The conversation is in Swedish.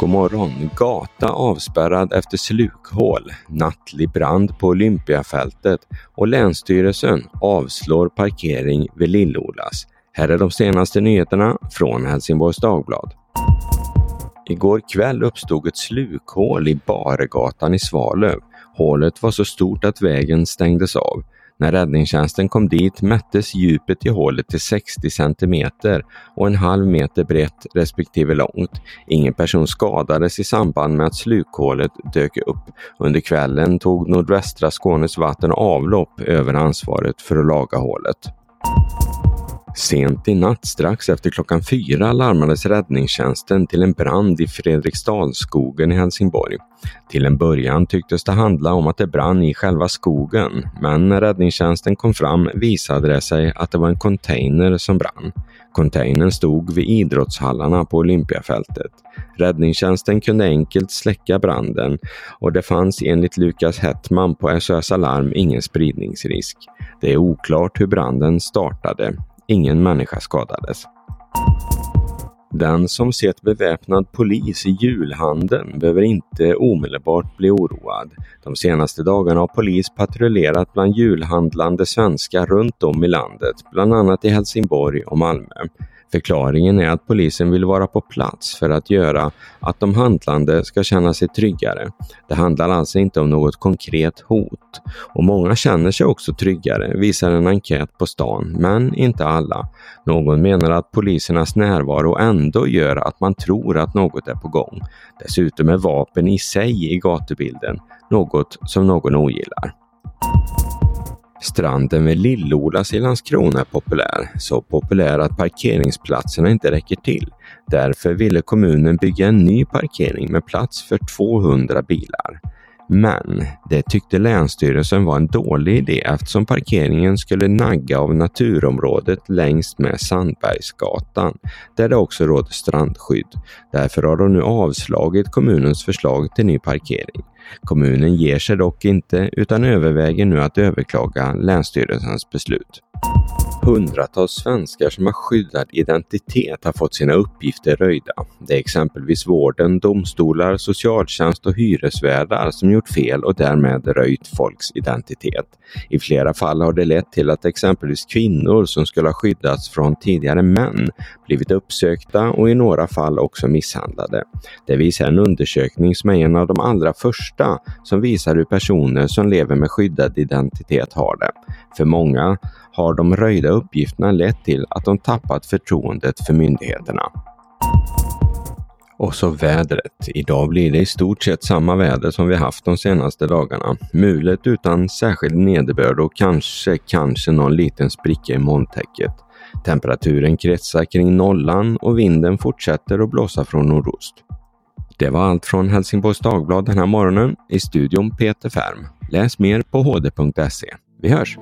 god morgon. Gata avspärrad efter slukhål, nattlig brand på Olympiafältet och Länsstyrelsen avslår parkering vid Lillolas. Här är de senaste nyheterna från Helsingborgs Dagblad. Igår kväll uppstod ett slukhål i Baregatan i Svalöv. Hålet var så stort att vägen stängdes av. När räddningstjänsten kom dit mättes djupet i hålet till 60 centimeter och en halv meter brett respektive långt. Ingen person skadades i samband med att slukhålet dök upp. Under kvällen tog nordvästra Skånes vatten och avlopp över ansvaret för att laga hålet. Sent i natt strax efter klockan fyra larmades räddningstjänsten till en brand i Fredriksdalsskogen i Helsingborg. Till en början tycktes det handla om att det brann i själva skogen, men när räddningstjänsten kom fram visade det sig att det var en container som brann. Containern stod vid idrottshallarna på Olympiafältet. Räddningstjänsten kunde enkelt släcka branden och det fanns enligt Lukas Hettman på SOS Alarm ingen spridningsrisk. Det är oklart hur branden startade. Ingen människa skadades. Den som sett beväpnad polis i julhandeln behöver inte omedelbart bli oroad. De senaste dagarna har polis patrullerat bland julhandlande svenskar runt om i landet, bland annat i Helsingborg och Malmö. Förklaringen är att polisen vill vara på plats för att göra att de handlande ska känna sig tryggare. Det handlar alltså inte om något konkret hot. Och många känner sig också tryggare, visar en enkät på stan, men inte alla. Någon menar att polisernas närvaro ändå gör att man tror att något är på gång. Dessutom är vapen i sig i gatubilden, något som någon ogillar. Stranden vid Lillolas i Landskrona är populär, så populär att parkeringsplatserna inte räcker till. Därför ville kommunen bygga en ny parkering med plats för 200 bilar. Men det tyckte Länsstyrelsen var en dålig idé eftersom parkeringen skulle nagga av naturområdet längs med Sandbergsgatan, där det också råder strandskydd. Därför har de nu avslagit kommunens förslag till ny parkering. Kommunen ger sig dock inte utan överväger nu att överklaga Länsstyrelsens beslut. Hundratals svenskar som har skyddad identitet har fått sina uppgifter röjda. Det är exempelvis vården, domstolar, socialtjänst och hyresvärdar som gjort fel och därmed röjt folks identitet. I flera fall har det lett till att exempelvis kvinnor som skulle ha skyddats från tidigare män blivit uppsökta och i några fall också misshandlade. Det visar en undersökning som är en av de allra första som visar hur personer som lever med skyddad identitet har det. För många har de röjda uppgifterna lett till att de tappat förtroendet för myndigheterna. Och så vädret. Idag blir det i stort sett samma väder som vi haft de senaste dagarna. Mulet utan särskild nederbörd och kanske, kanske någon liten spricka i molntäcket. Temperaturen kretsar kring nollan och vinden fortsätter att blåsa från nordost. Det var allt från Helsingborgs Dagblad den här morgonen. I studion Peter Färm. Läs mer på hd.se. Vi hörs!